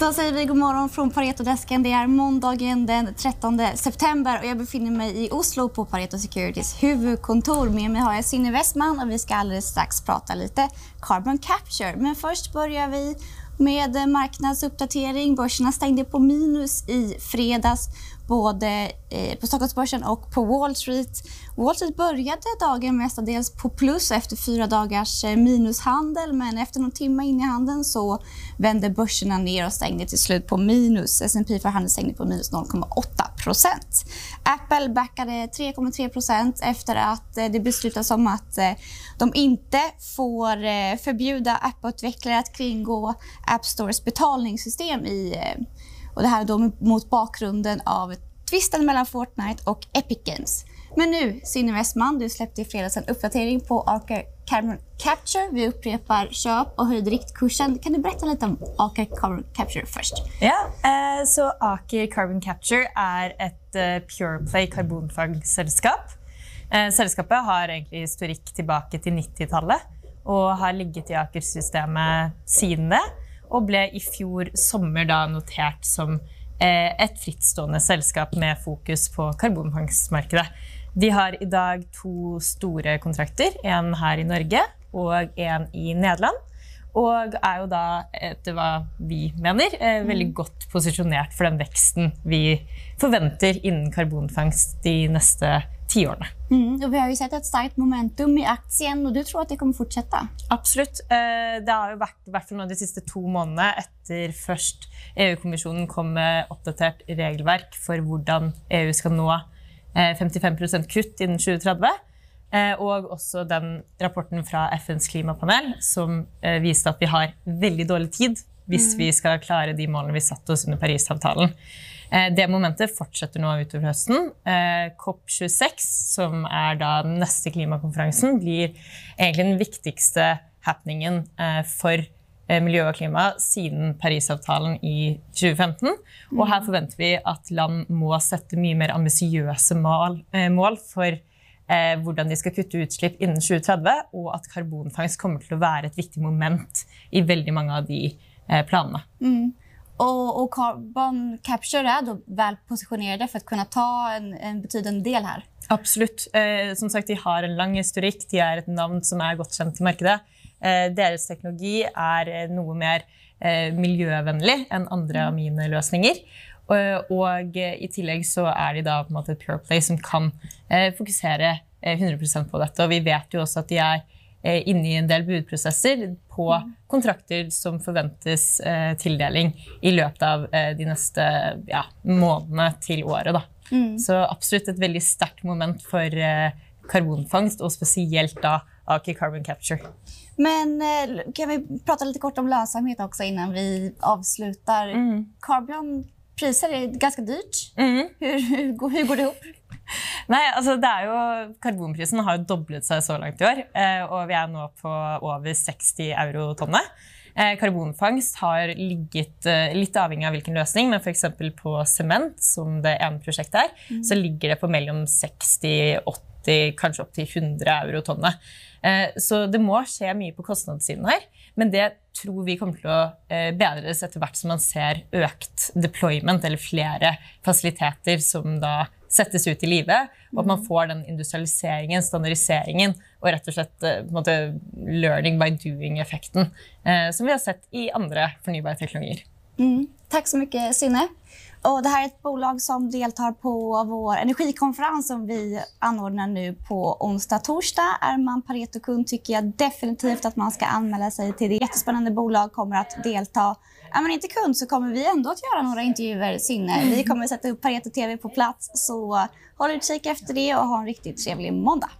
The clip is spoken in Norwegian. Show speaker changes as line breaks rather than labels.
Då säger vi god morgon från Paretodesken. Det är måndagen den 13 september och jag befinner mig i Oslo på Pareto Securities huvudkontor. Med mig har jag Sinne Westman och vi ska alldeles strax prata lite carbon capture. Men först börjar vi med marknadsuppdatering. Börserna stängde på minus i fredags både eh, på Stockholmsbörsen och på Wall Street. Wall Street började dagen mestadels på plus efter fyra dagars eh, minushandel men efter någon timme in i handeln så vände börserna ner och stängde till slut på minus. S&P för handel stängde på minus 0,8% Apple backade 3,3% efter att eh, det beslutas om att de inte får förbjuda apputvecklare att kringgå App Stores betalningssystem i och det här då mot bakgrunden av tvisten mellan Fortnite och Epic Games. Men nu, Synne Westman, du släppte i fredags en uppdatering på Arca Carbon Capture. Vi upprepar köp och höjde riktkursen. Kan du berätta lite om Aker Carbon Capture först?
Ja, eh, så Aker Carbon Capture är ett eh, pureplay karbonfangstselskap. Eh, selskapet har egentlig historikk tilbake til 90-tallet og har ligget i Aker-systemet siden det og ble i fjor sommer da notert som et frittstående selskap med fokus på karbonfangstmarkedet. De har i dag to store kontrakter, en her i Norge og en i Nederland. Og er jo da, etter hva vi mener, eh, veldig mm. godt posisjonert for den veksten vi forventer innen karbonfangst de neste tiårene.
Mm, vi har jo sett et sterkt momentum i aktien, og du tror at det kommer fortsette?
Absolutt. Eh, det har jo vært hvert fall de siste to månedene etter først EU-kommisjonen kom med oppdatert regelverk for hvordan EU skal nå 55 eh, kutt innen 2030. Eh, og også den rapporten fra FNs klimapanel som viste at vi har veldig dårlig tid hvis mm. vi skal klare de målene vi satte oss under Parisavtalen. Eh, det momentet fortsetter nå utover høsten. Eh, COP26, som er da den neste klimakonferansen, blir egentlig den viktigste happeningen eh, for miljø og klima siden Parisavtalen i 2015. Og her forventer vi at land må sette mye mer ambisiøse mål, mål for hvordan de skal kutte utslipp innen 2030, og at karbonfangst kommer til å være et viktig moment i veldig mange av de planene. Mm.
Och, och Carbon Capture är då väl positionerade för att kunna ta en, en betydande del här?
Absolutt. Eh, som sagt, De har en lang historikk, de er et navn som er godt kjent i markedet. Eh, deres teknologi er eh, noe mer eh, miljøvennlig enn andre mm. amineløsninger. Og, og eh, i tillegg så er de da på en måte et Pure Play som kan eh, fokusere 100% på dette. Og vi vet jo også at de er Eh, inne i en del budprosesser på mm. kontrakter som forventes eh, tildeling i løpet av eh, de neste ja, månedene til året. Mm. Så absolutt et veldig sterkt moment for karbonfangst, og spesielt da Aker Carbon Capture.
Men kan vi prate litt kort om lønnsomhet også innan vi avslutar? Mm. Carbon priser er ganske dyrt. Mm. Hur går det ihop?
Nei, altså det er jo, Karbonprisen har jo doblet seg så langt i år, eh, og vi er nå på over 60 euro tonnet. Eh, karbonfangst har ligget eh, litt avhengig av hvilken løsning, men f.eks. på sement, som det ene prosjektet er, mm. så ligger det på mellom 60, 80, kanskje opp til 100 euro tonnet. Så det må skje mye på kostnadssiden her. Men det tror vi kommer til å bedres etter hvert som man ser økt deployment, eller flere fasiliteter som da settes ut i livet, og at man mm. får den industrialiseringen, standardiseringen og rett og slett eh, måte, learning by doing-effekten eh, som vi har sett i andre fornybare teknologier.
Mm. Tack så mycket, Synne. Och det här är ett bolag som deltar på vår energikonferens som vi anordnar nu på onsdag torsdag. Är man Pareto-kund tycker jag definitivt att man ska anmäla sig till det. Jättespännande bolag kommer att delta. Är man inte kund så kommer vi ändå att göra några intervjuer, Synne. Vi kommer att sätta upp Pareto TV på plats. Så håll utkik efter det och ha en riktigt trevlig måndag.